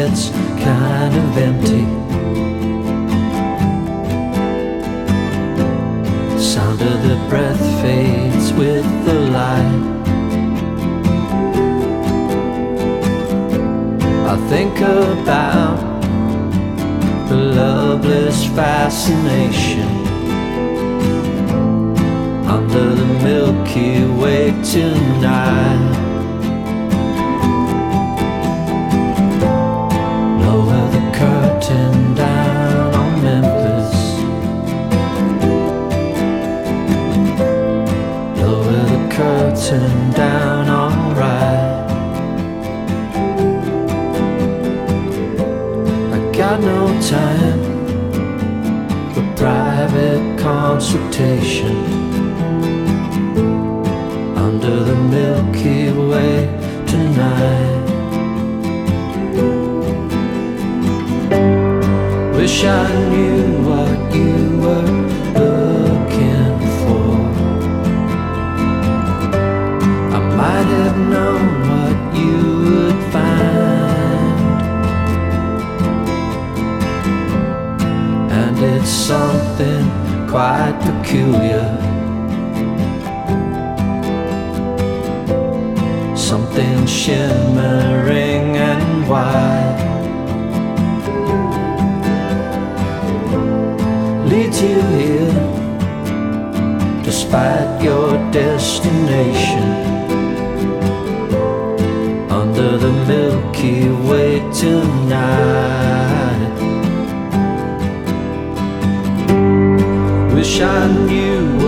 it's kind of empty.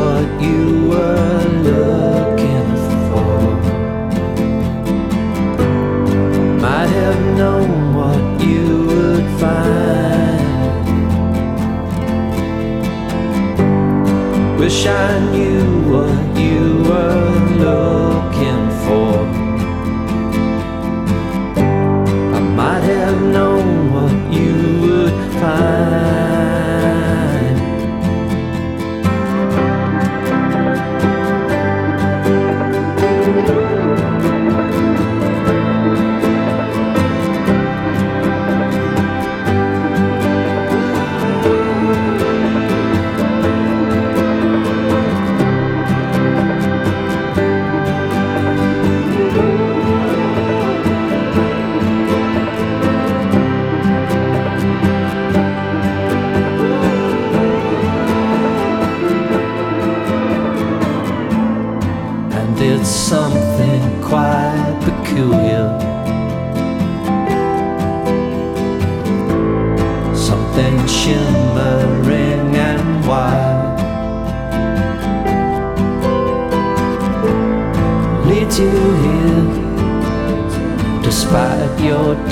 what you were looking for. Might have known what you would find. Wish I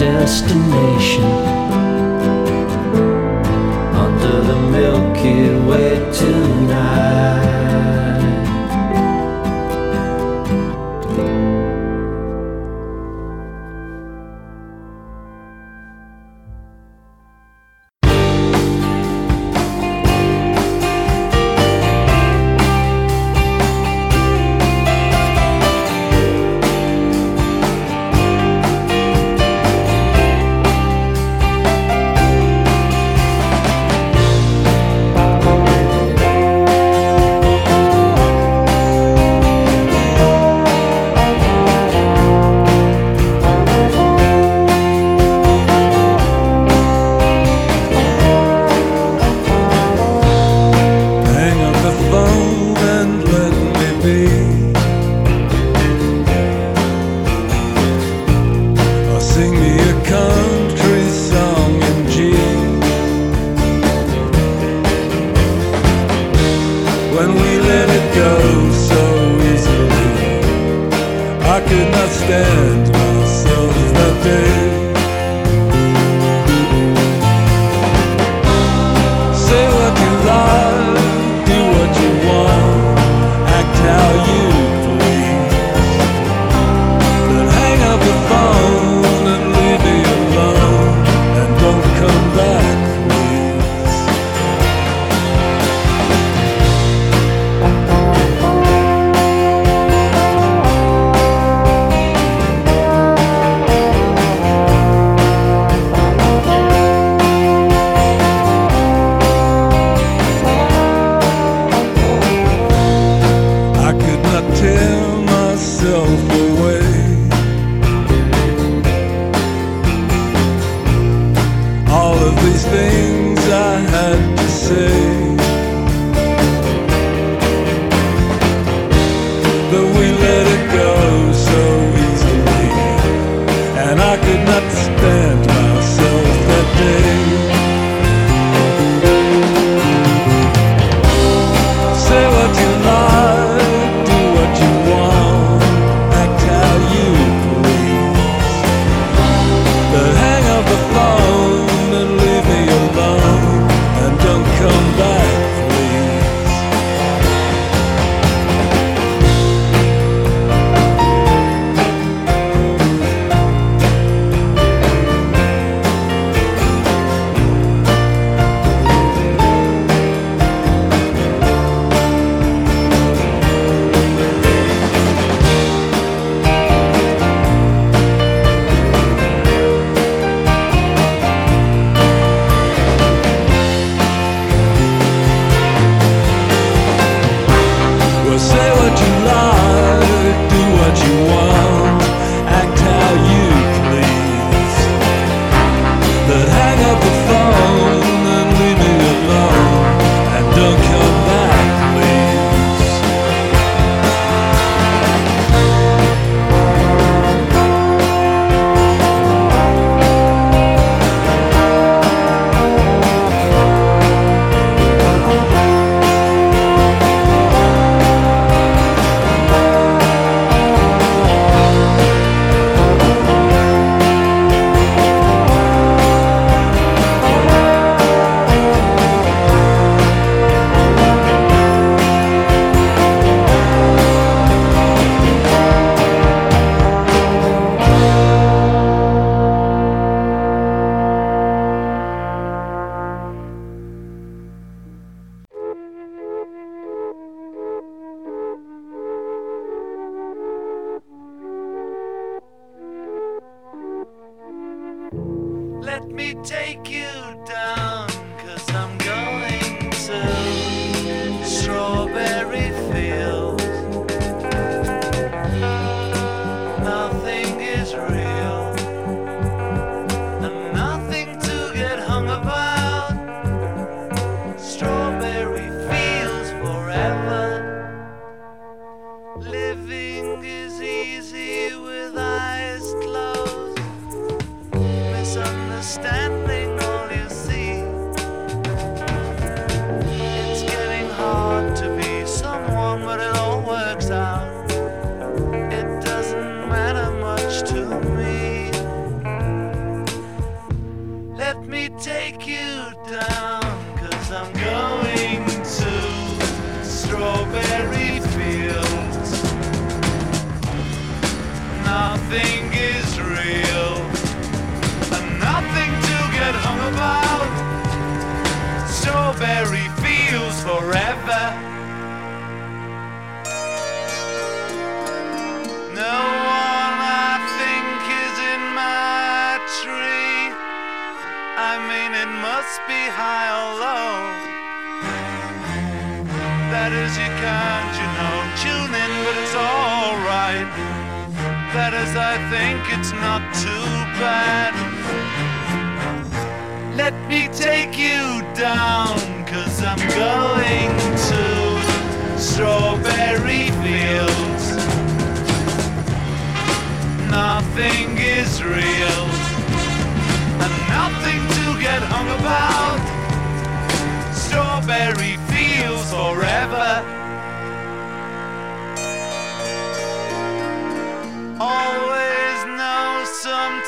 destination. Under the Milky Way to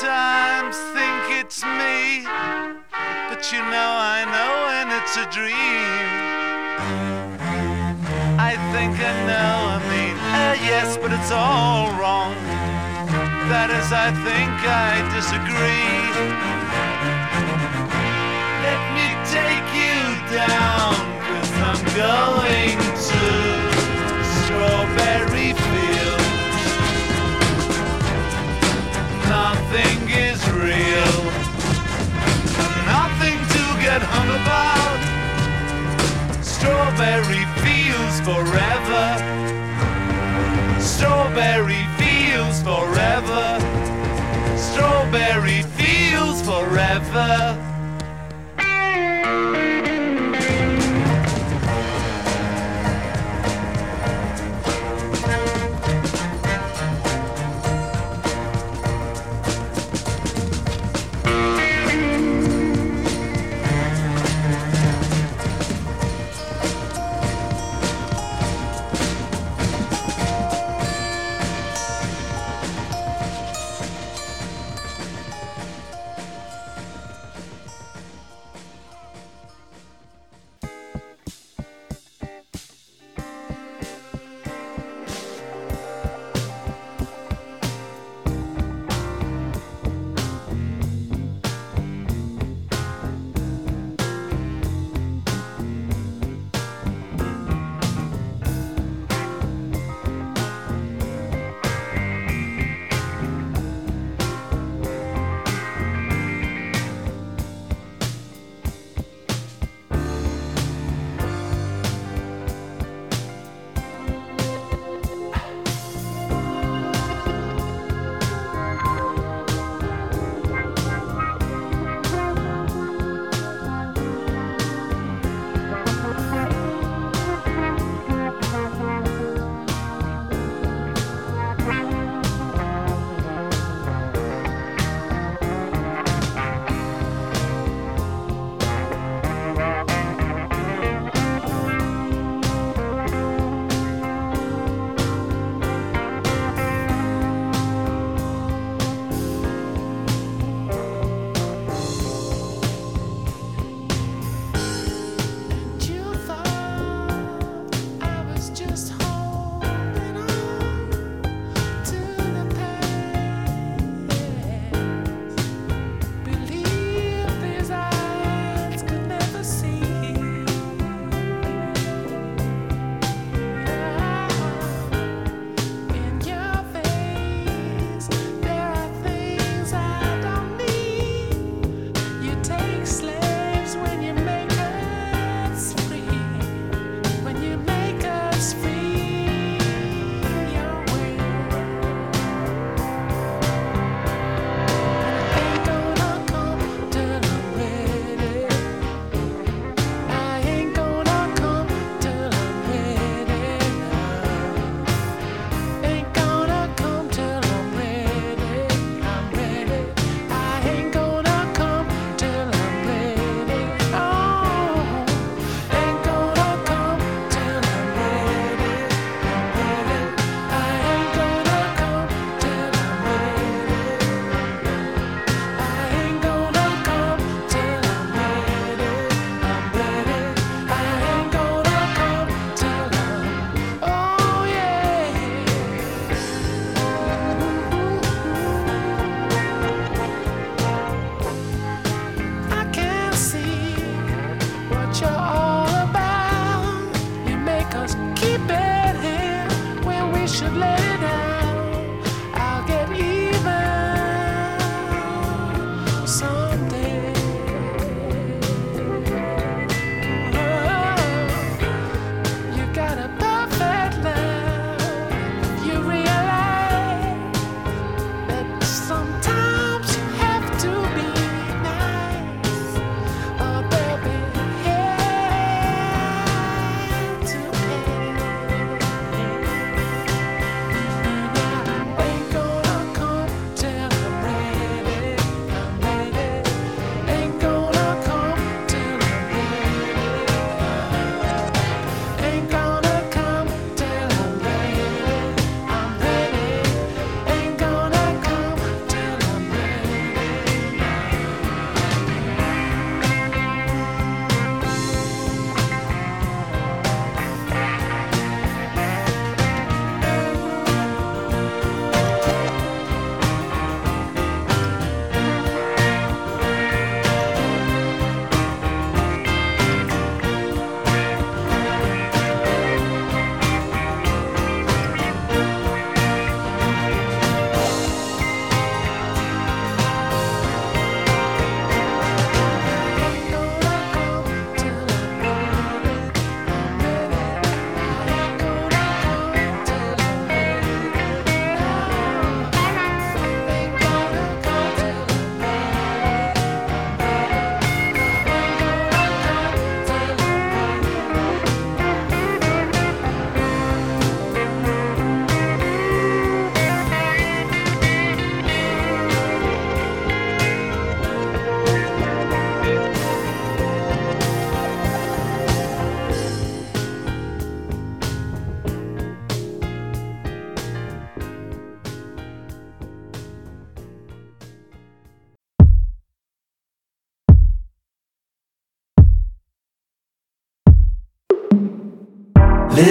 sometimes think it's me, but you know I know when it's a dream. I think I know, I mean, uh, yes, but it's all wrong. That is, I think I disagree. Let me take you down, cause I'm going to Strawberry get hung about. Strawberry fields forever. Strawberry fields forever. Strawberry fields forever.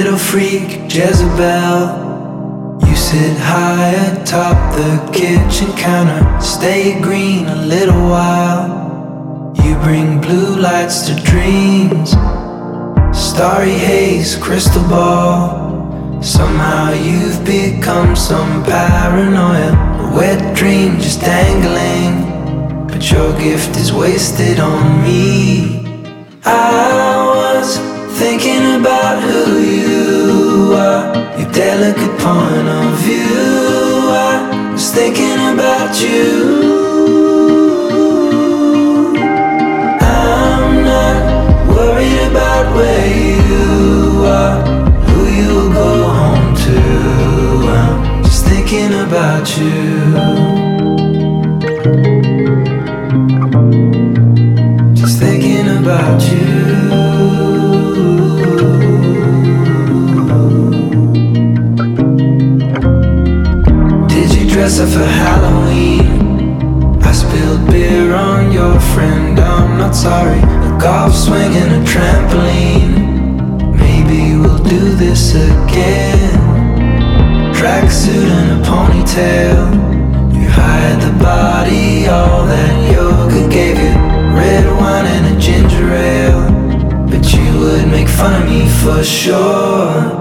Little freak Jezebel, you sit high atop the kitchen counter. Stay green a little while. You bring blue lights to dreams, starry haze, crystal ball. Somehow you've become some paranoia, a wet dream just dangling. But your gift is wasted on me. I thinking about who you are, your delicate point of view. I was thinking about you. I'm not worried about where you are, who you'll go home to. I'm just thinking about you. Just thinking about you. For Halloween? I spilled beer on your friend. I'm not sorry. A golf swing and a trampoline. Maybe we'll do this again. Tracksuit and a ponytail. You hide the body, all that yoga gave you. Red wine and a ginger ale. But you would make fun of me for sure.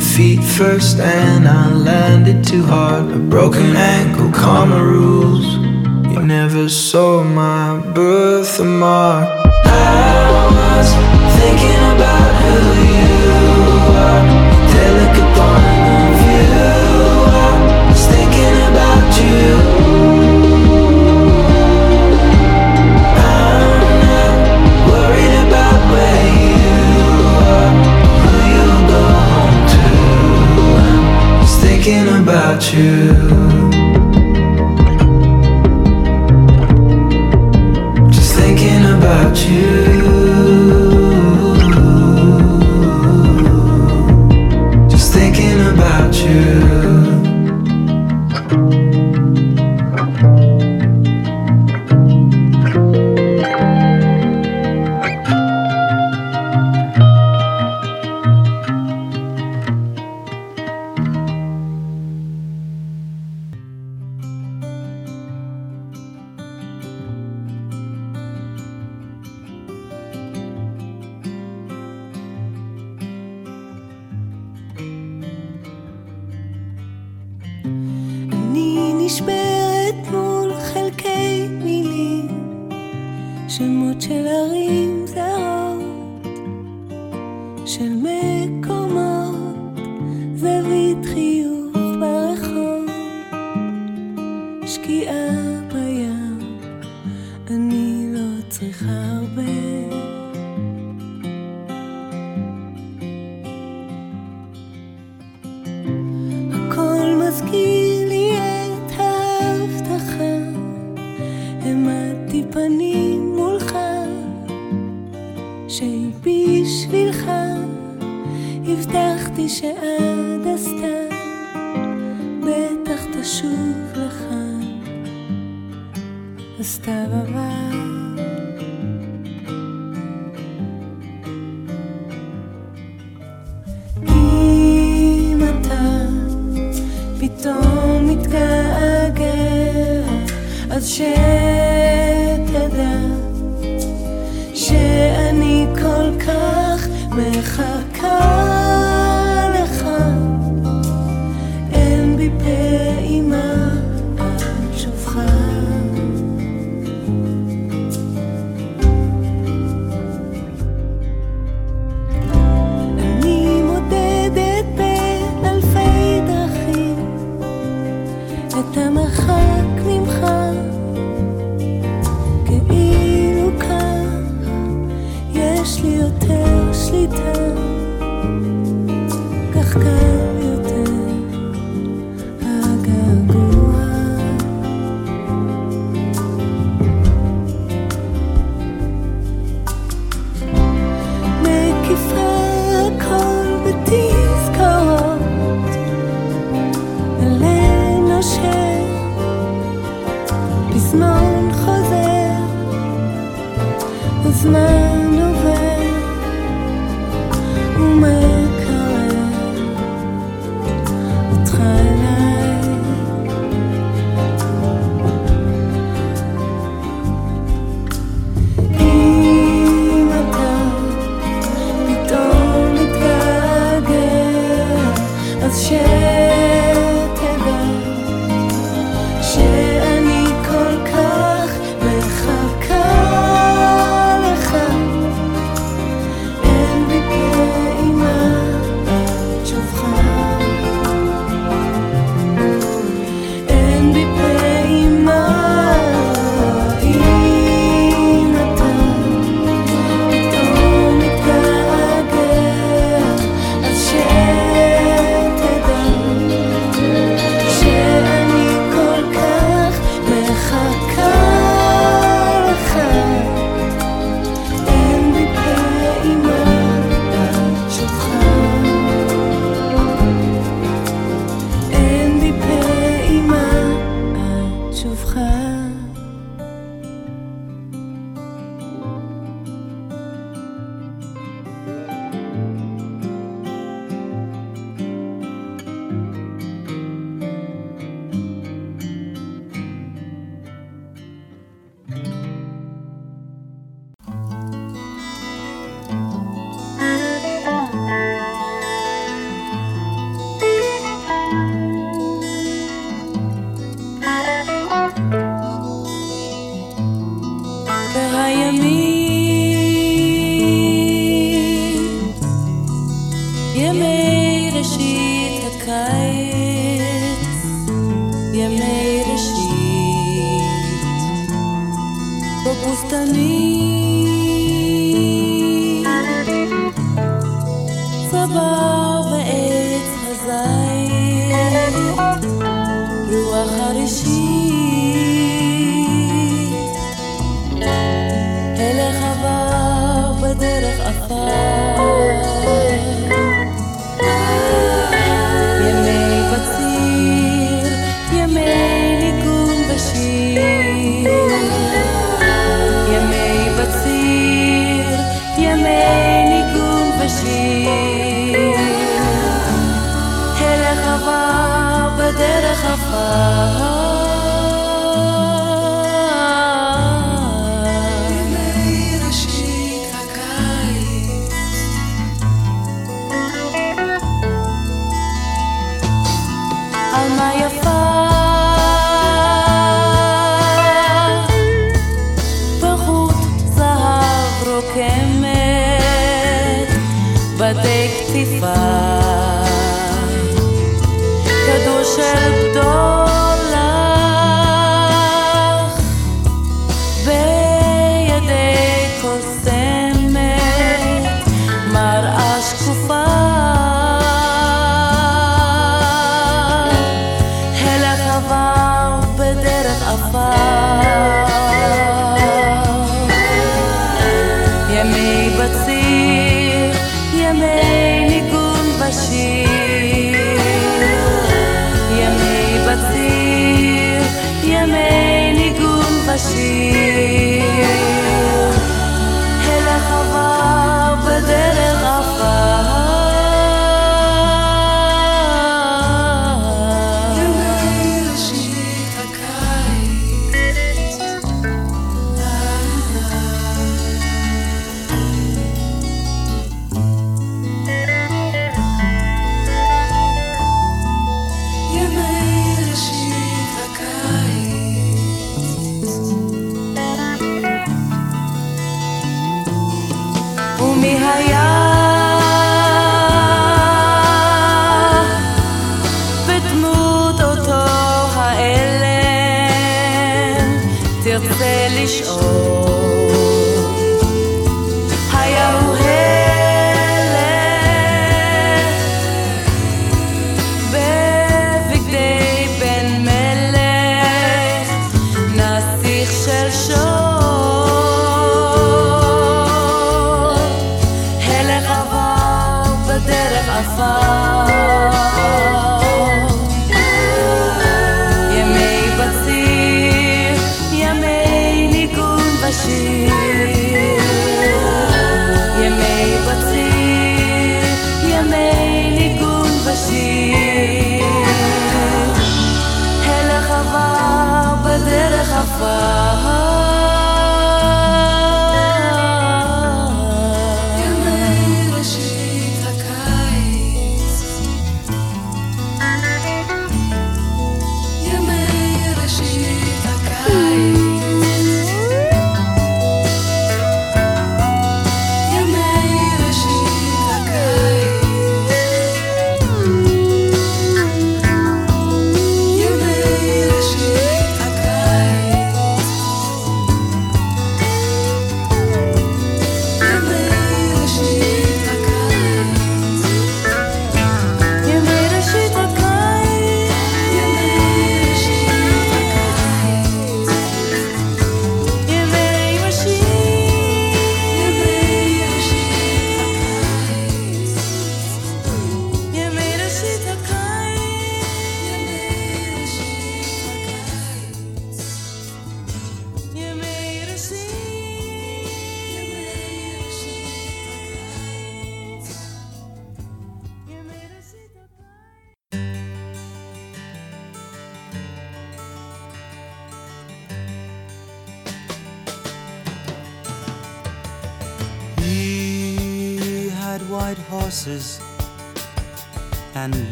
feet first and I landed too hard. A broken ankle, karma rules. You never saw my birthmark. I was thinking about who you are. Delicate point of view. I was thinking about you. You.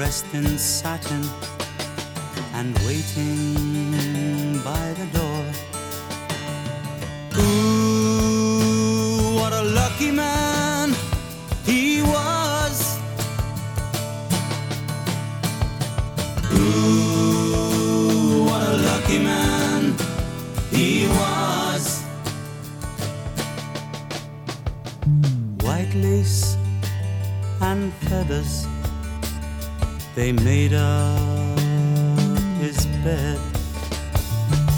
dressed in satin and waiting by the door. Ooh, what a lucky man he was. Ooh, what a lucky man he was. White lace and feathers they made up his bed,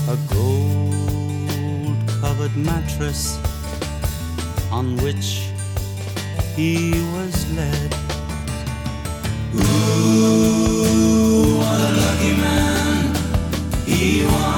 a gold covered mattress on which he was led. Ooh, what a lucky man he was.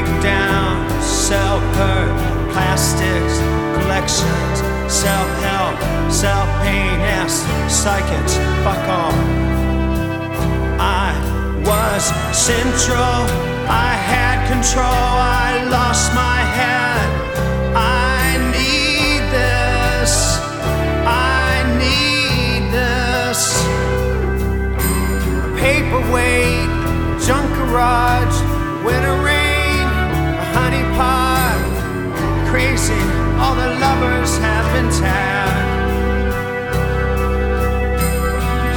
Fake breakdowns, self hurt, plastics, collections, self help, self pain, yes, psychics, fuck off. I was central, I had control, I lost my head. I need this, I need this paperweight, junk garage, winter rain, a. Crazy, all the lovers have been tagged.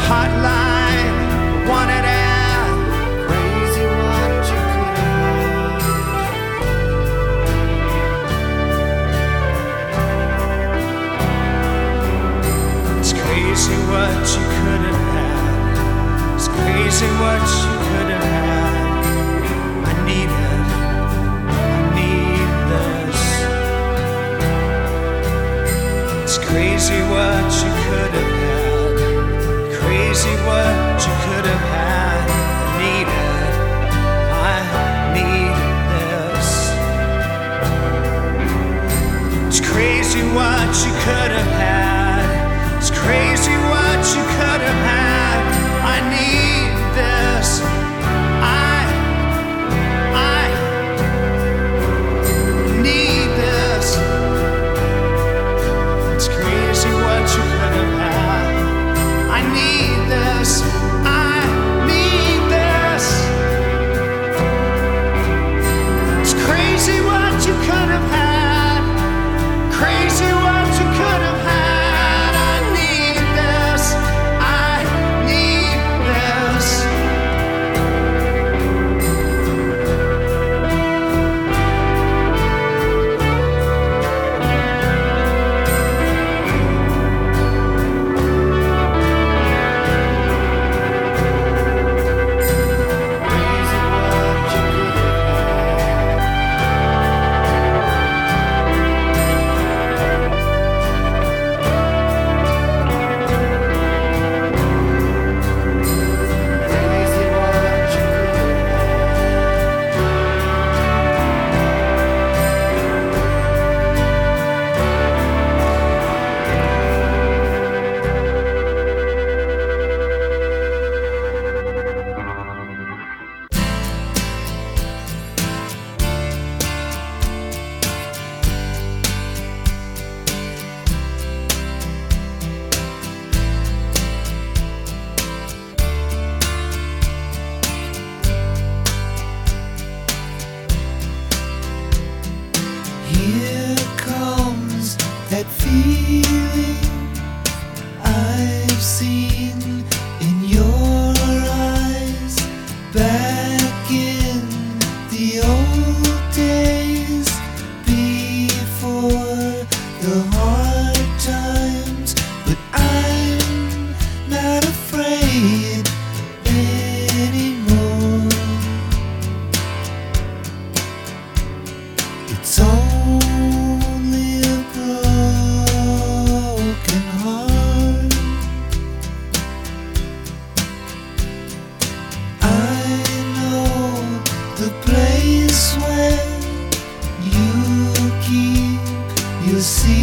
Hotline, wanted ad. Crazy what you could have It's crazy what you could have. It's crazy what you crazy what you could have had. Crazy what you could have had. I need. I need this. It's crazy what you could have had. see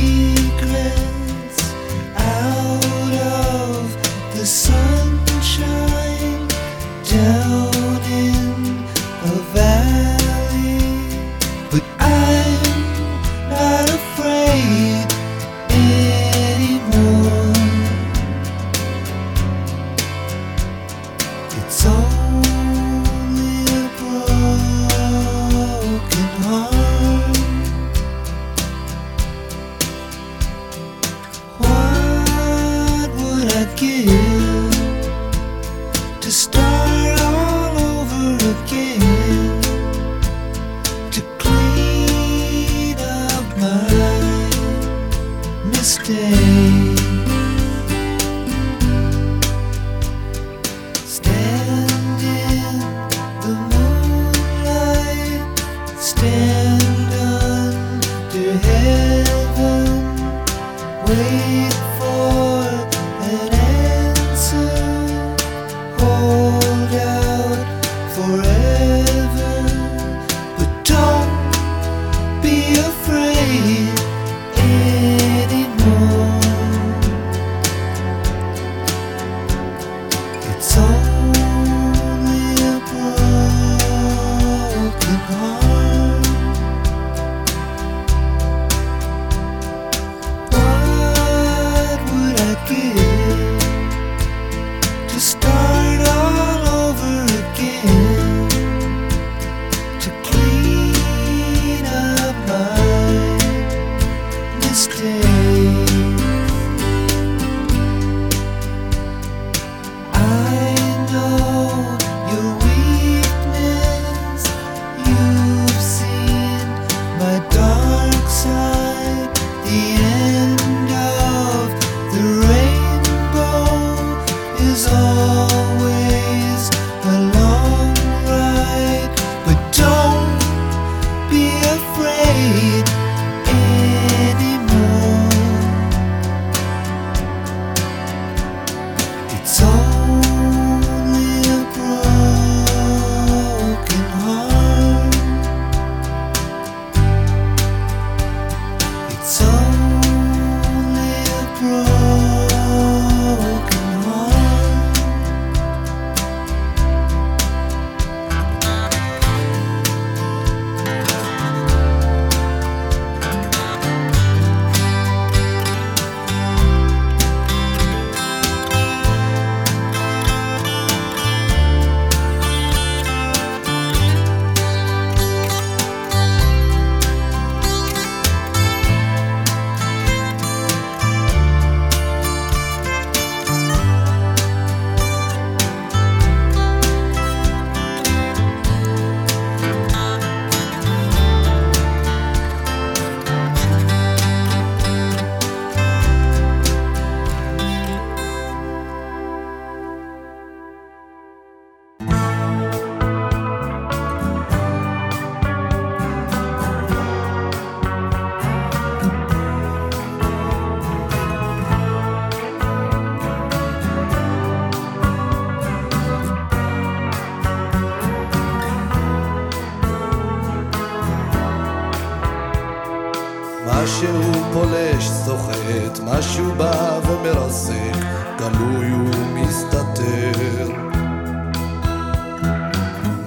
משהו פולש, סוחט, משהו בא ומרסק, גלוי ומסתתר.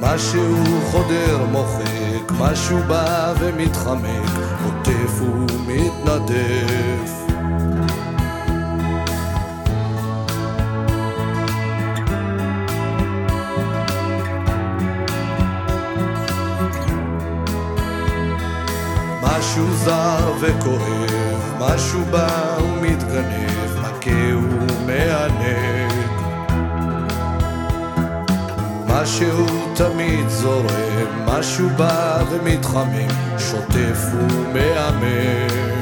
משהו חודר, מוחק, משהו בא ומתחמק, עוטף ומתנדף. משהו זר וכואב, משהו בא ומתגנב, מכה ומענג. משהו תמיד זורם, משהו בא ומתחמם, שוטף ומהמם.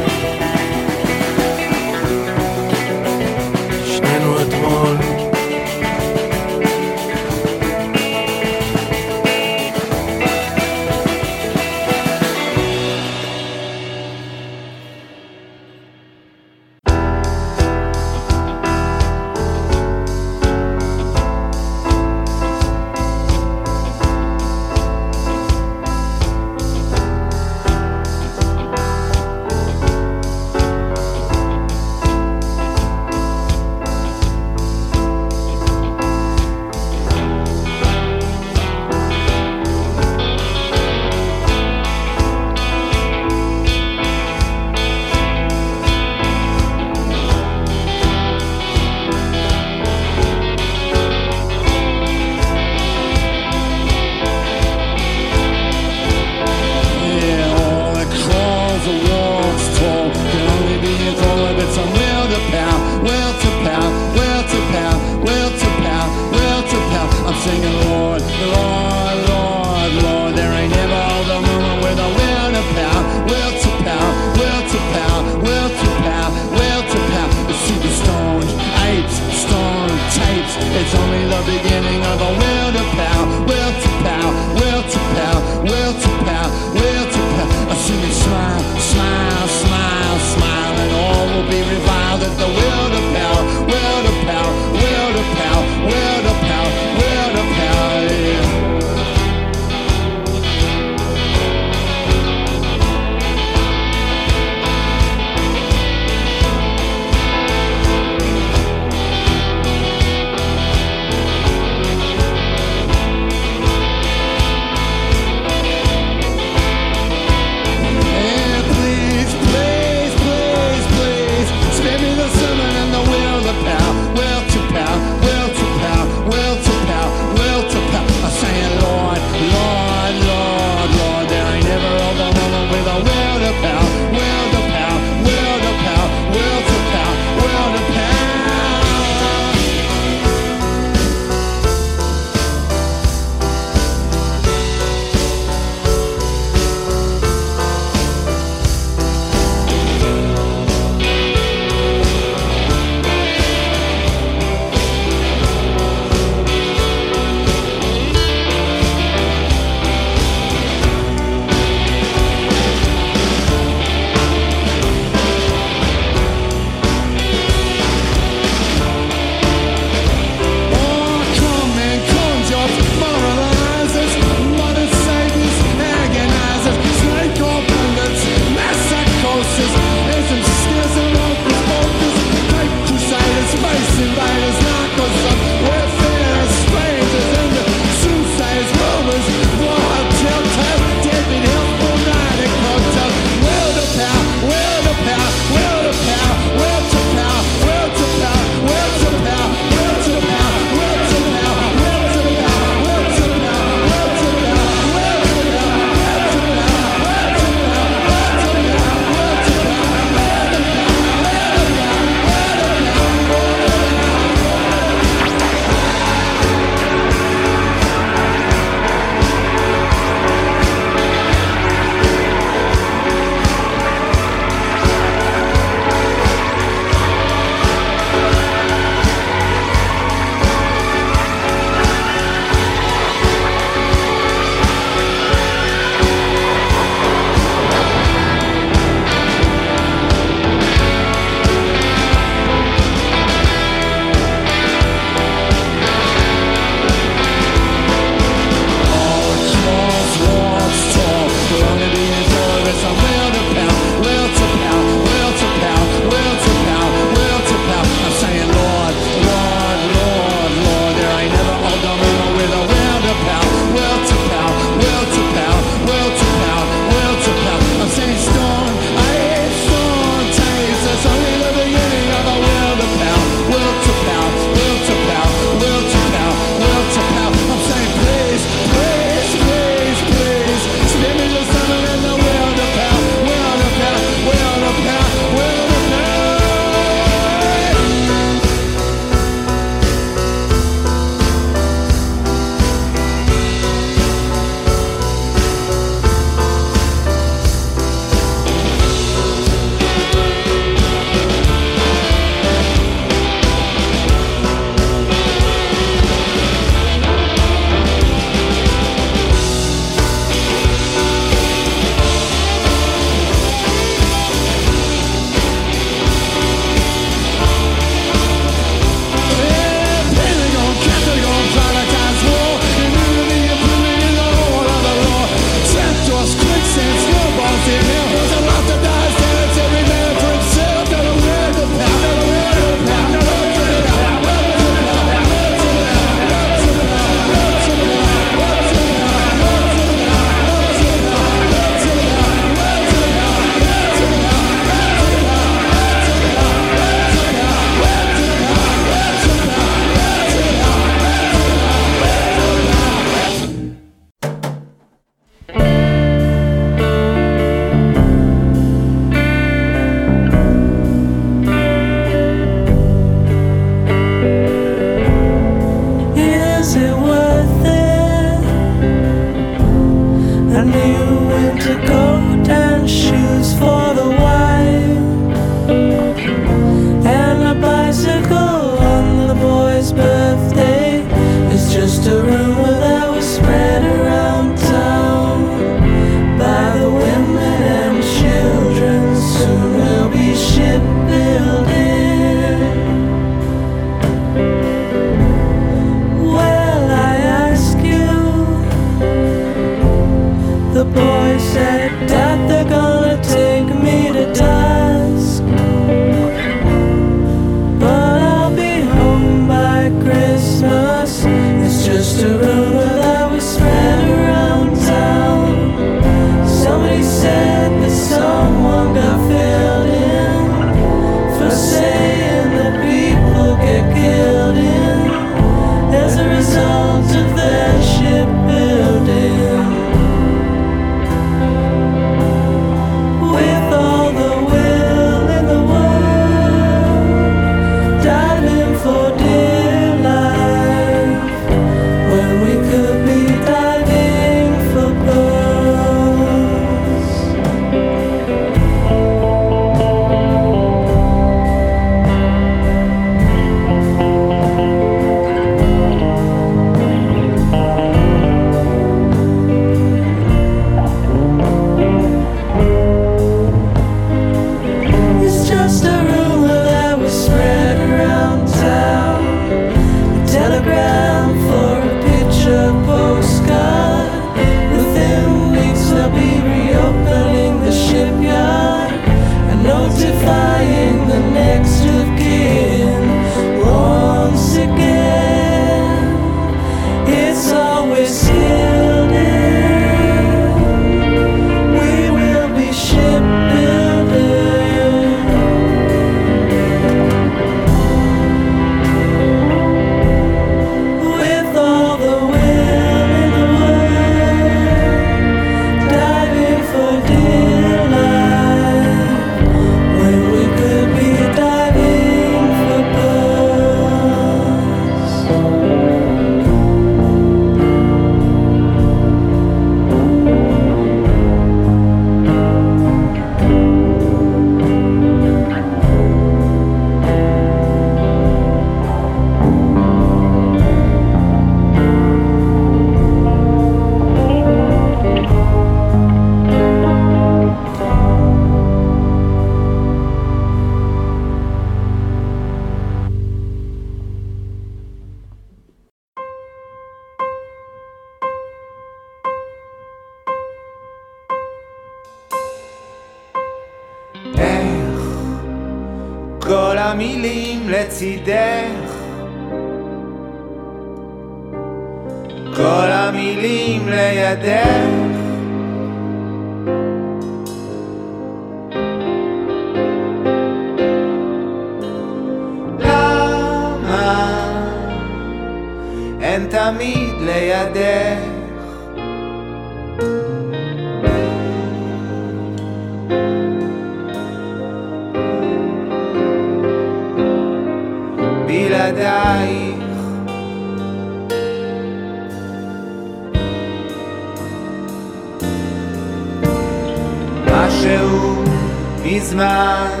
מזמן,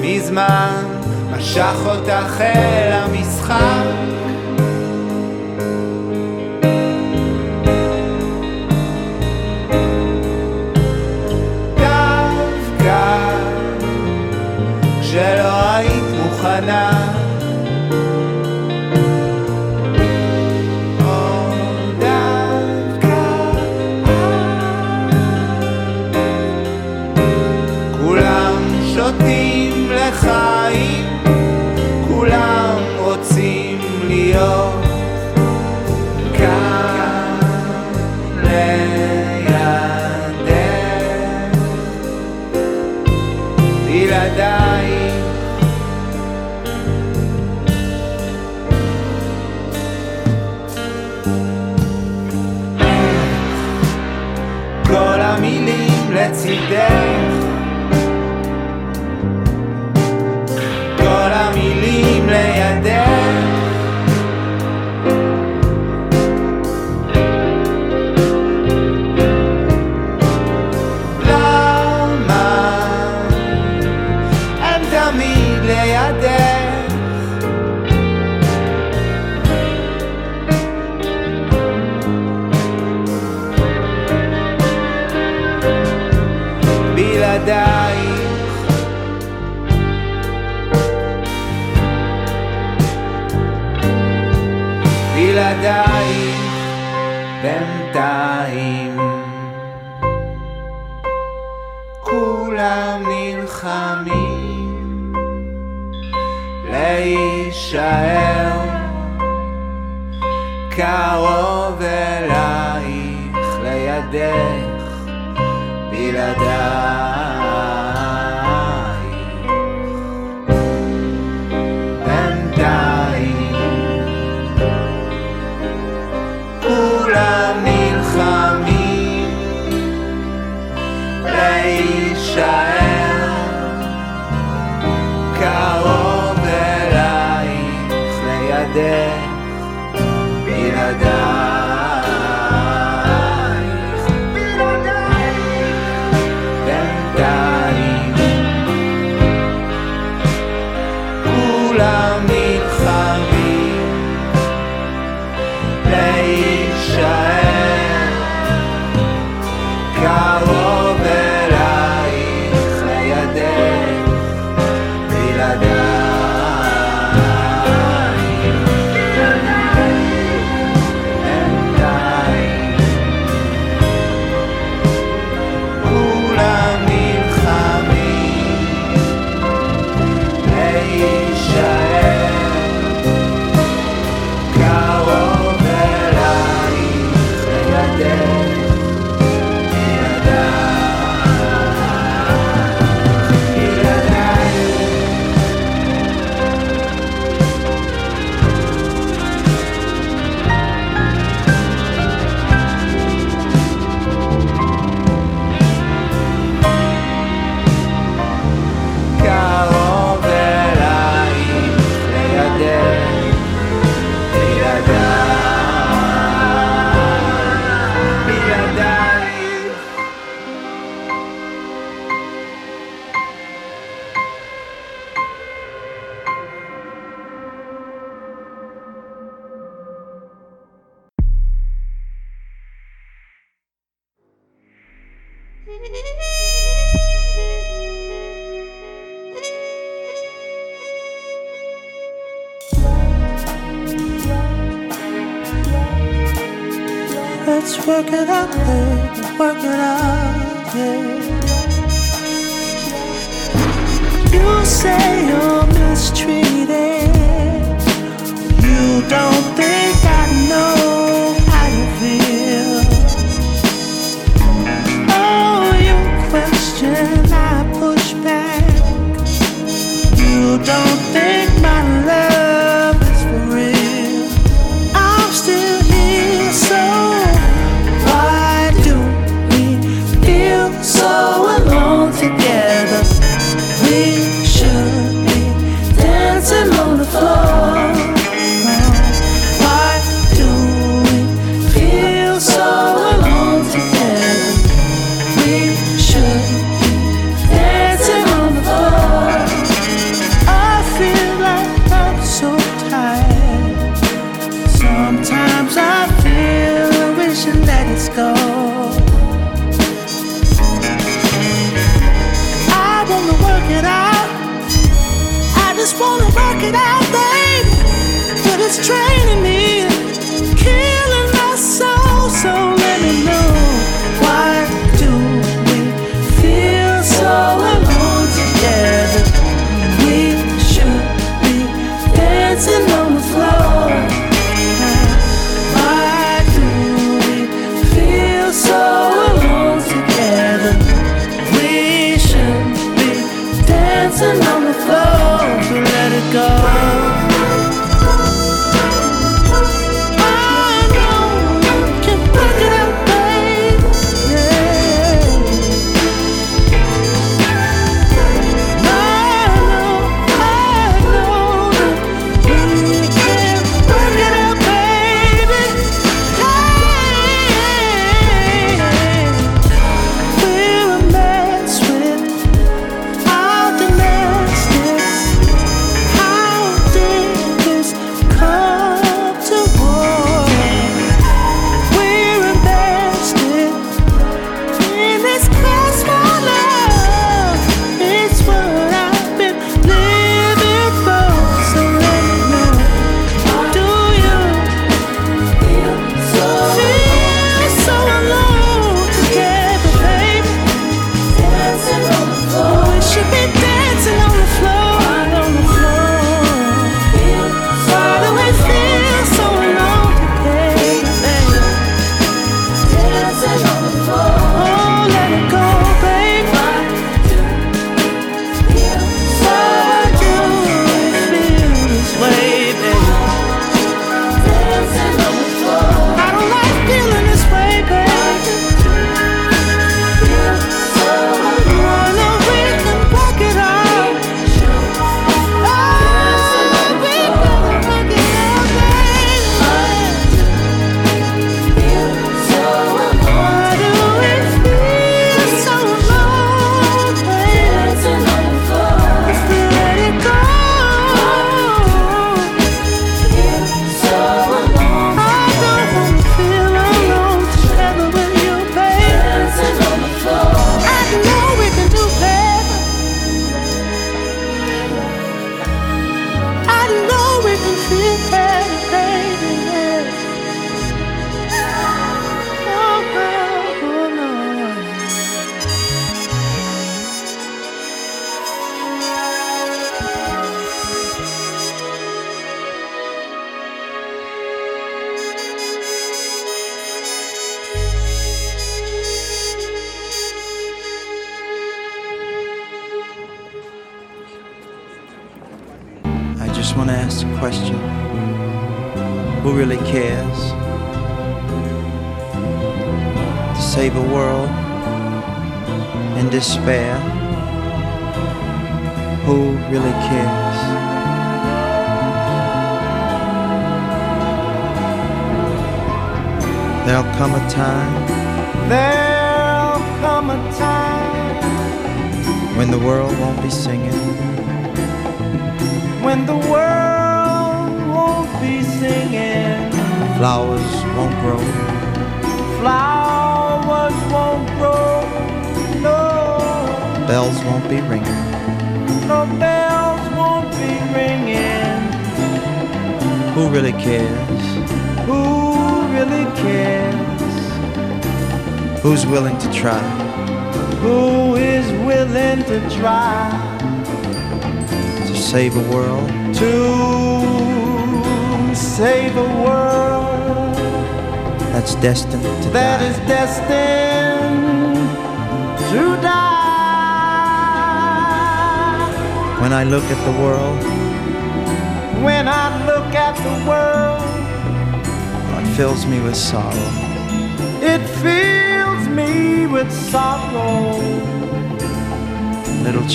מזמן משך אותך אל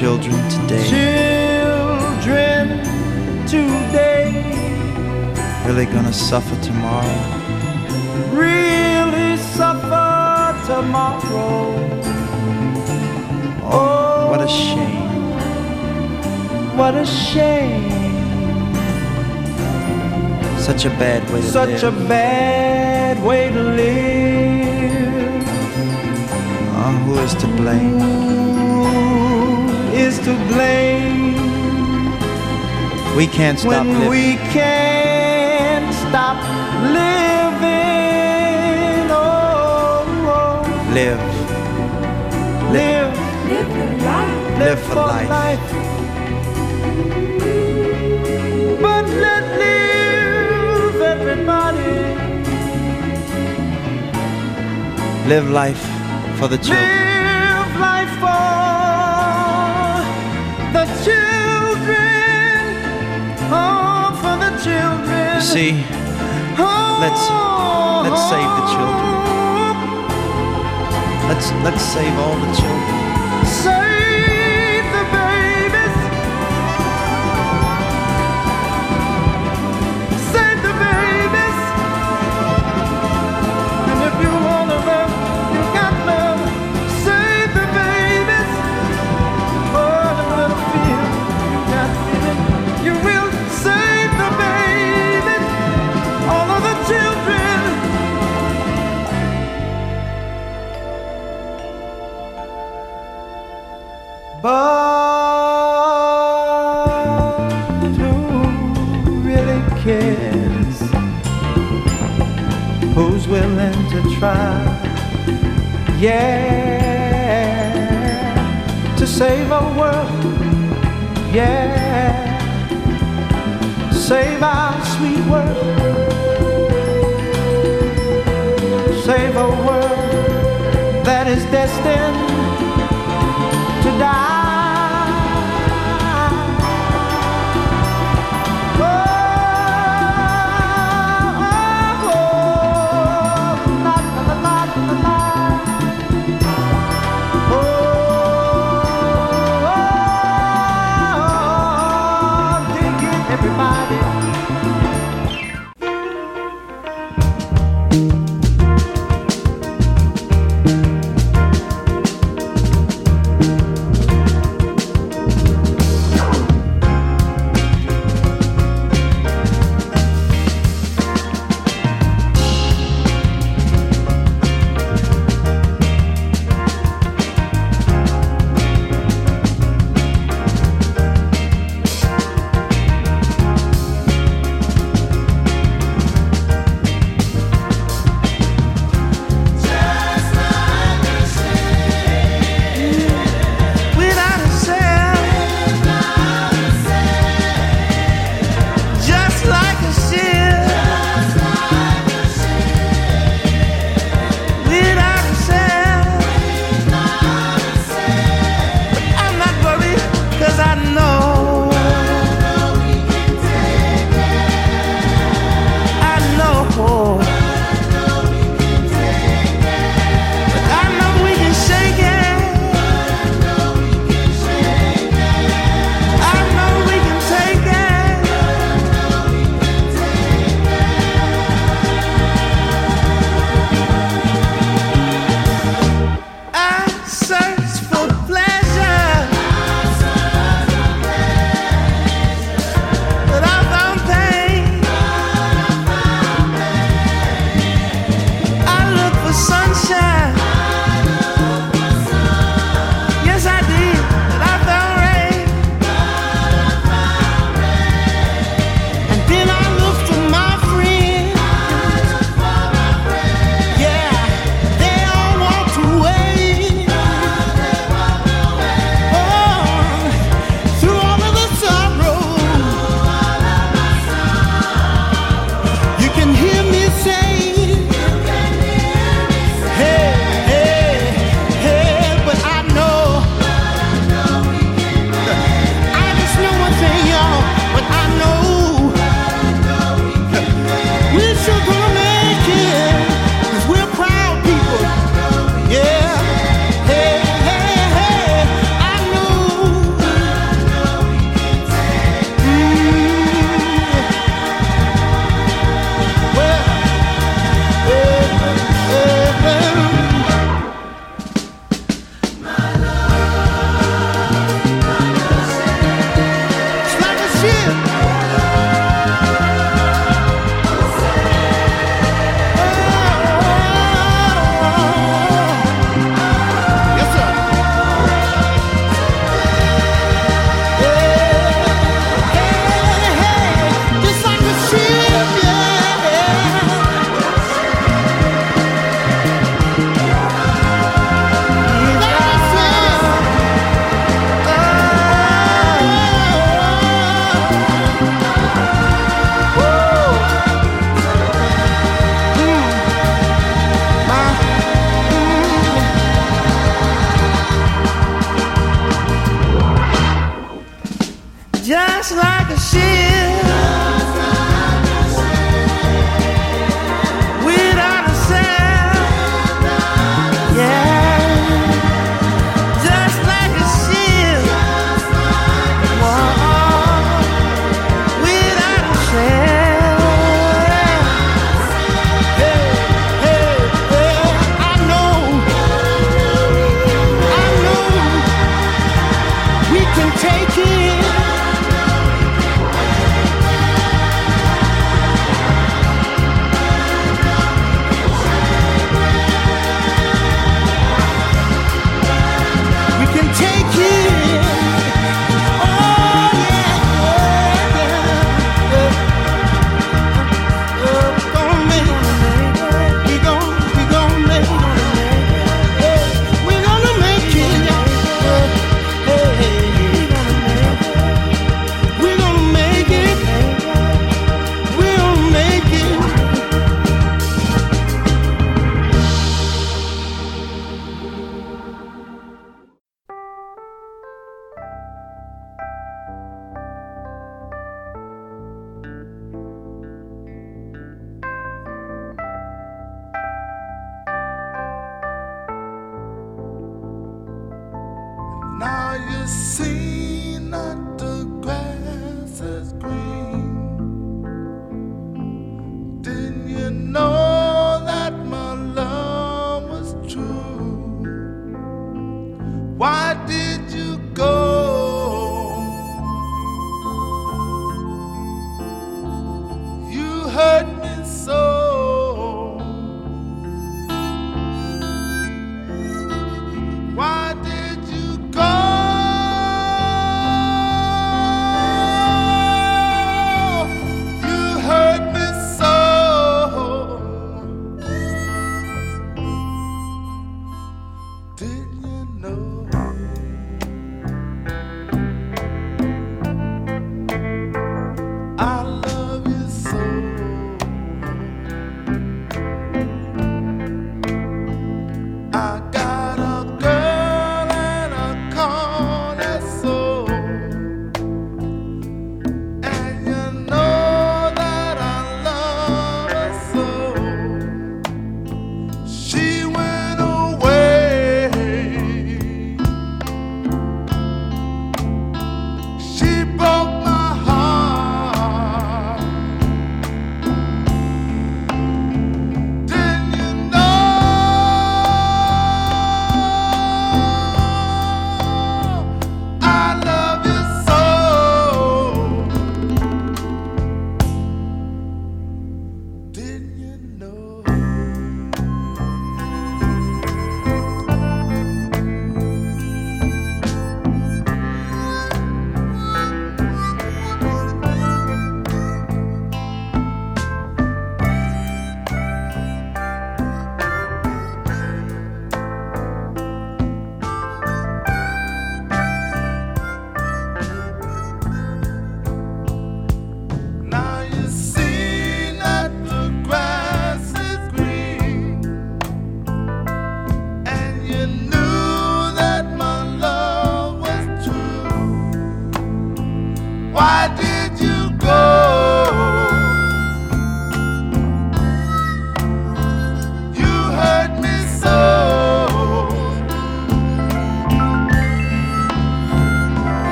children today Children today really gonna suffer tomorrow. really suffer tomorrow. Oh, What a oh, shame. what a shame. Such a bad way to Such a bad way to live. Oh, who is to blame? Who is to blame We can't stop when living. we can't stop living? Oh, oh. live. live, Live your life. Live for life. But let live everybody. Live life for the children. Live children. Oh, for the children. See, oh, let's let's save the children. Oh. Let's let's save all the children. Save But who really cares? Who's willing to try? Yeah, to save our world. Yeah, save our sweet world. Save a world that is destined to die.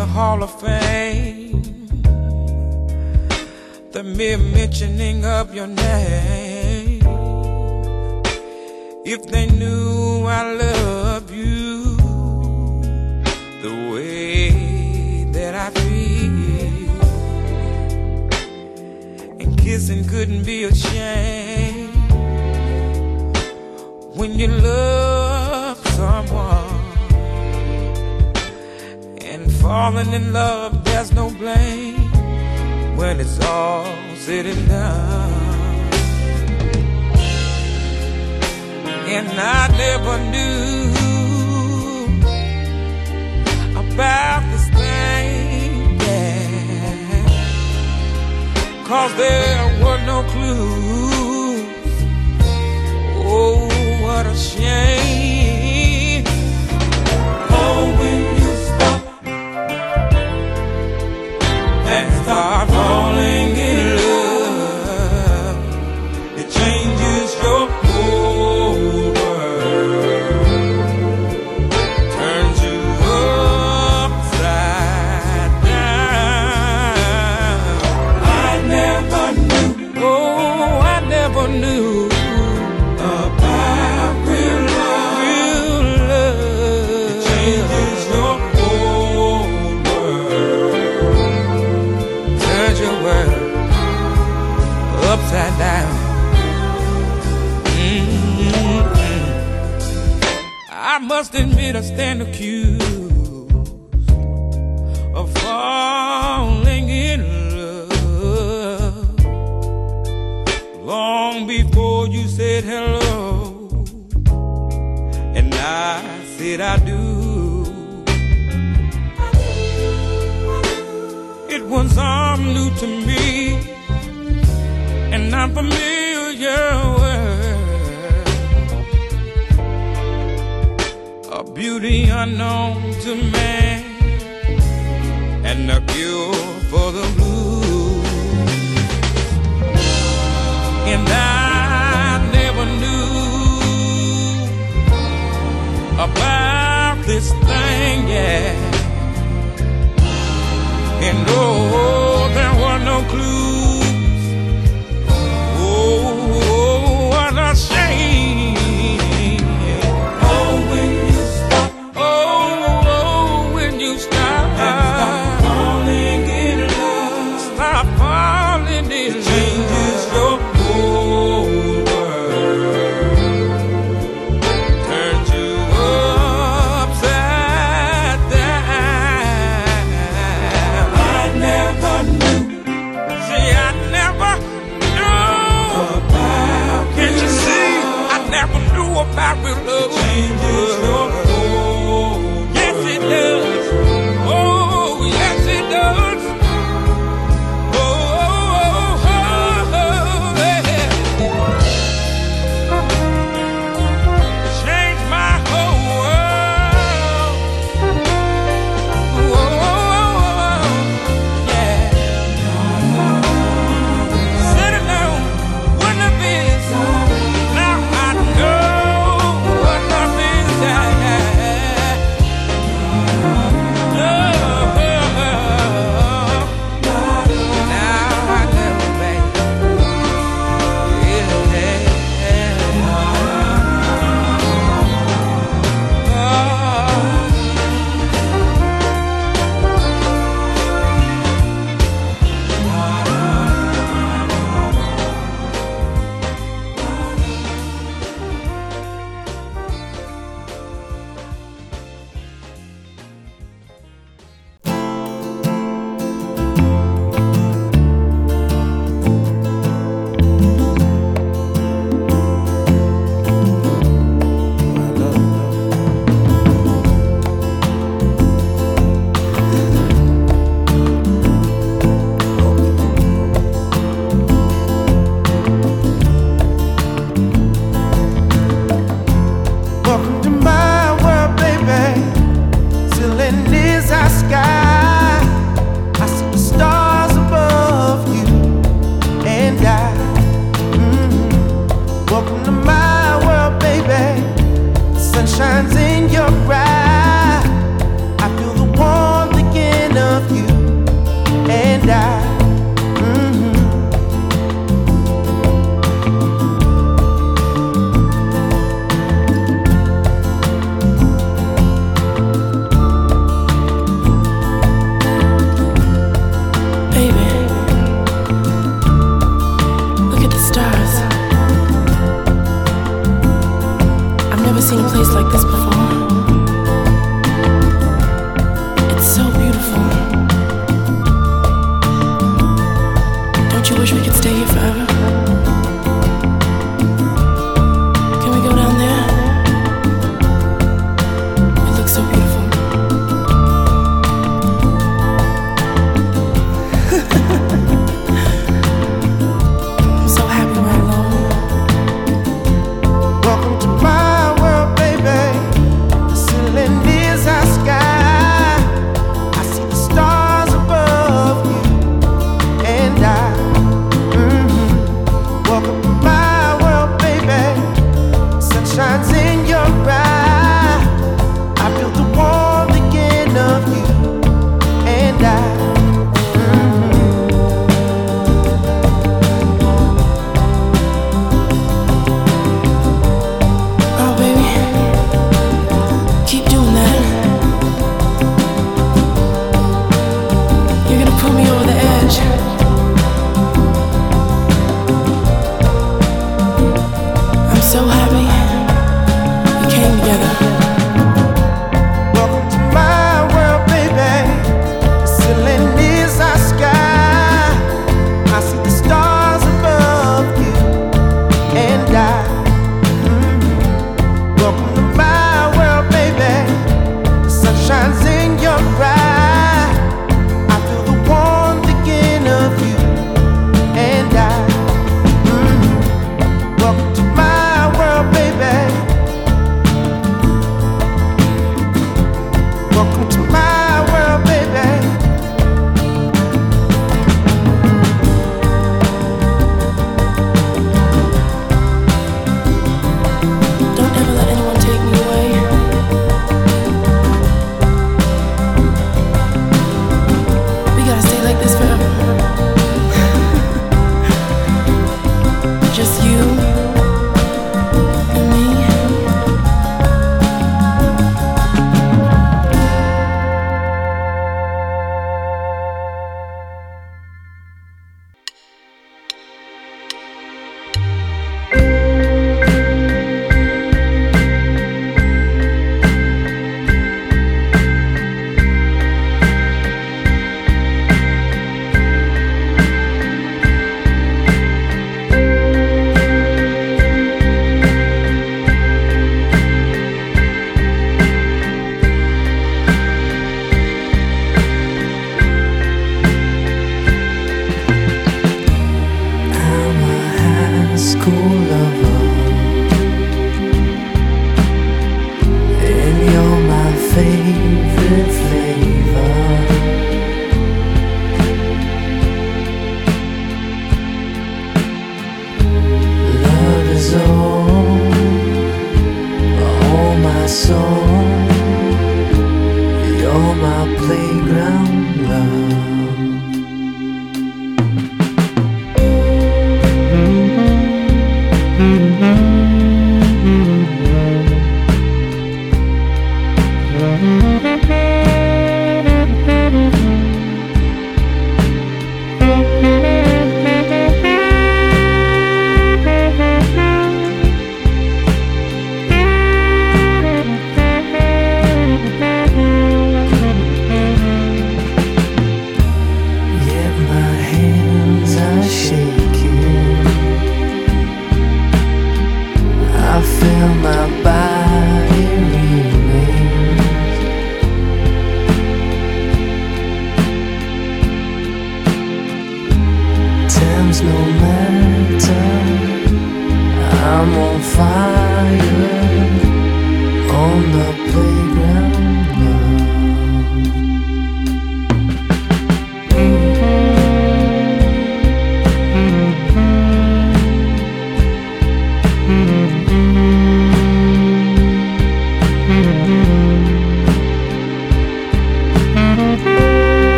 The Hall of Fame. The mere mentioning of your name. If they knew I love you the way that I feel, and kissing couldn't be a shame when you love falling in love, there's no blame when it's all said and done. And I never knew about this thing, yeah. Cause there were no clues. Oh, what a shame. Start falling must admit I stand accused of falling in love long before you said hello, and I said I do. It was all new to me, and I'm familiar beauty unknown to man, and a cure for the blues. And I never knew about this thing, yeah. And oh, there were no clues.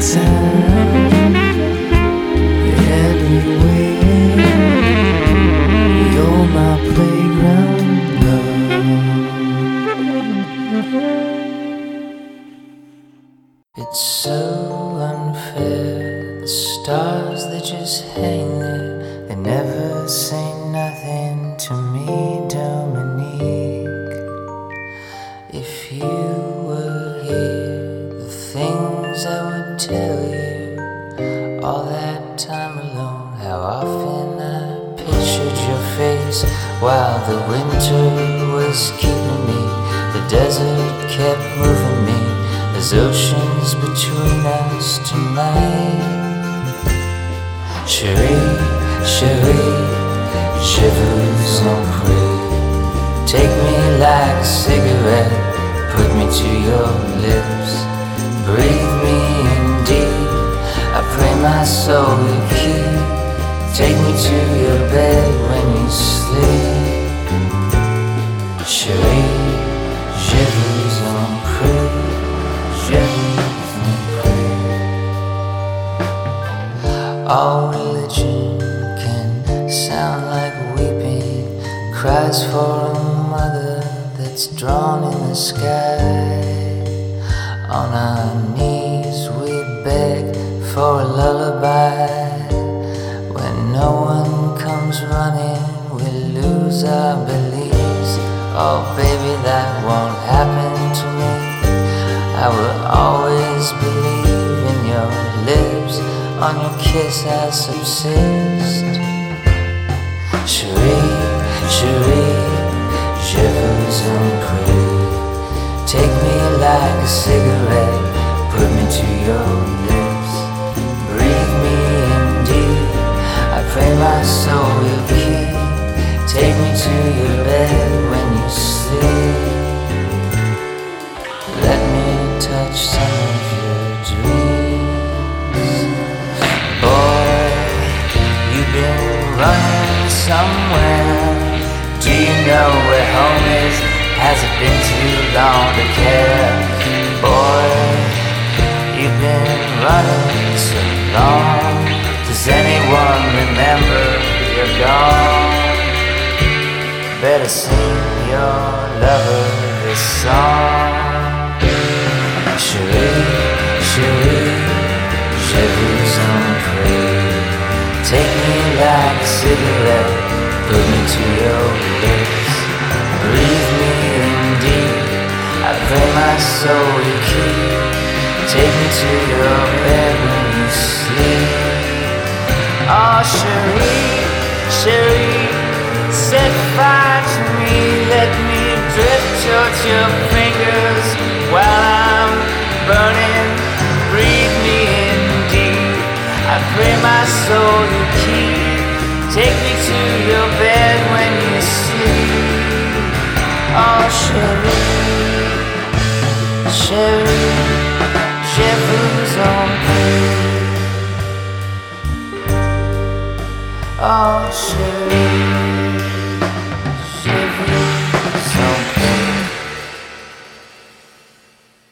Anytime,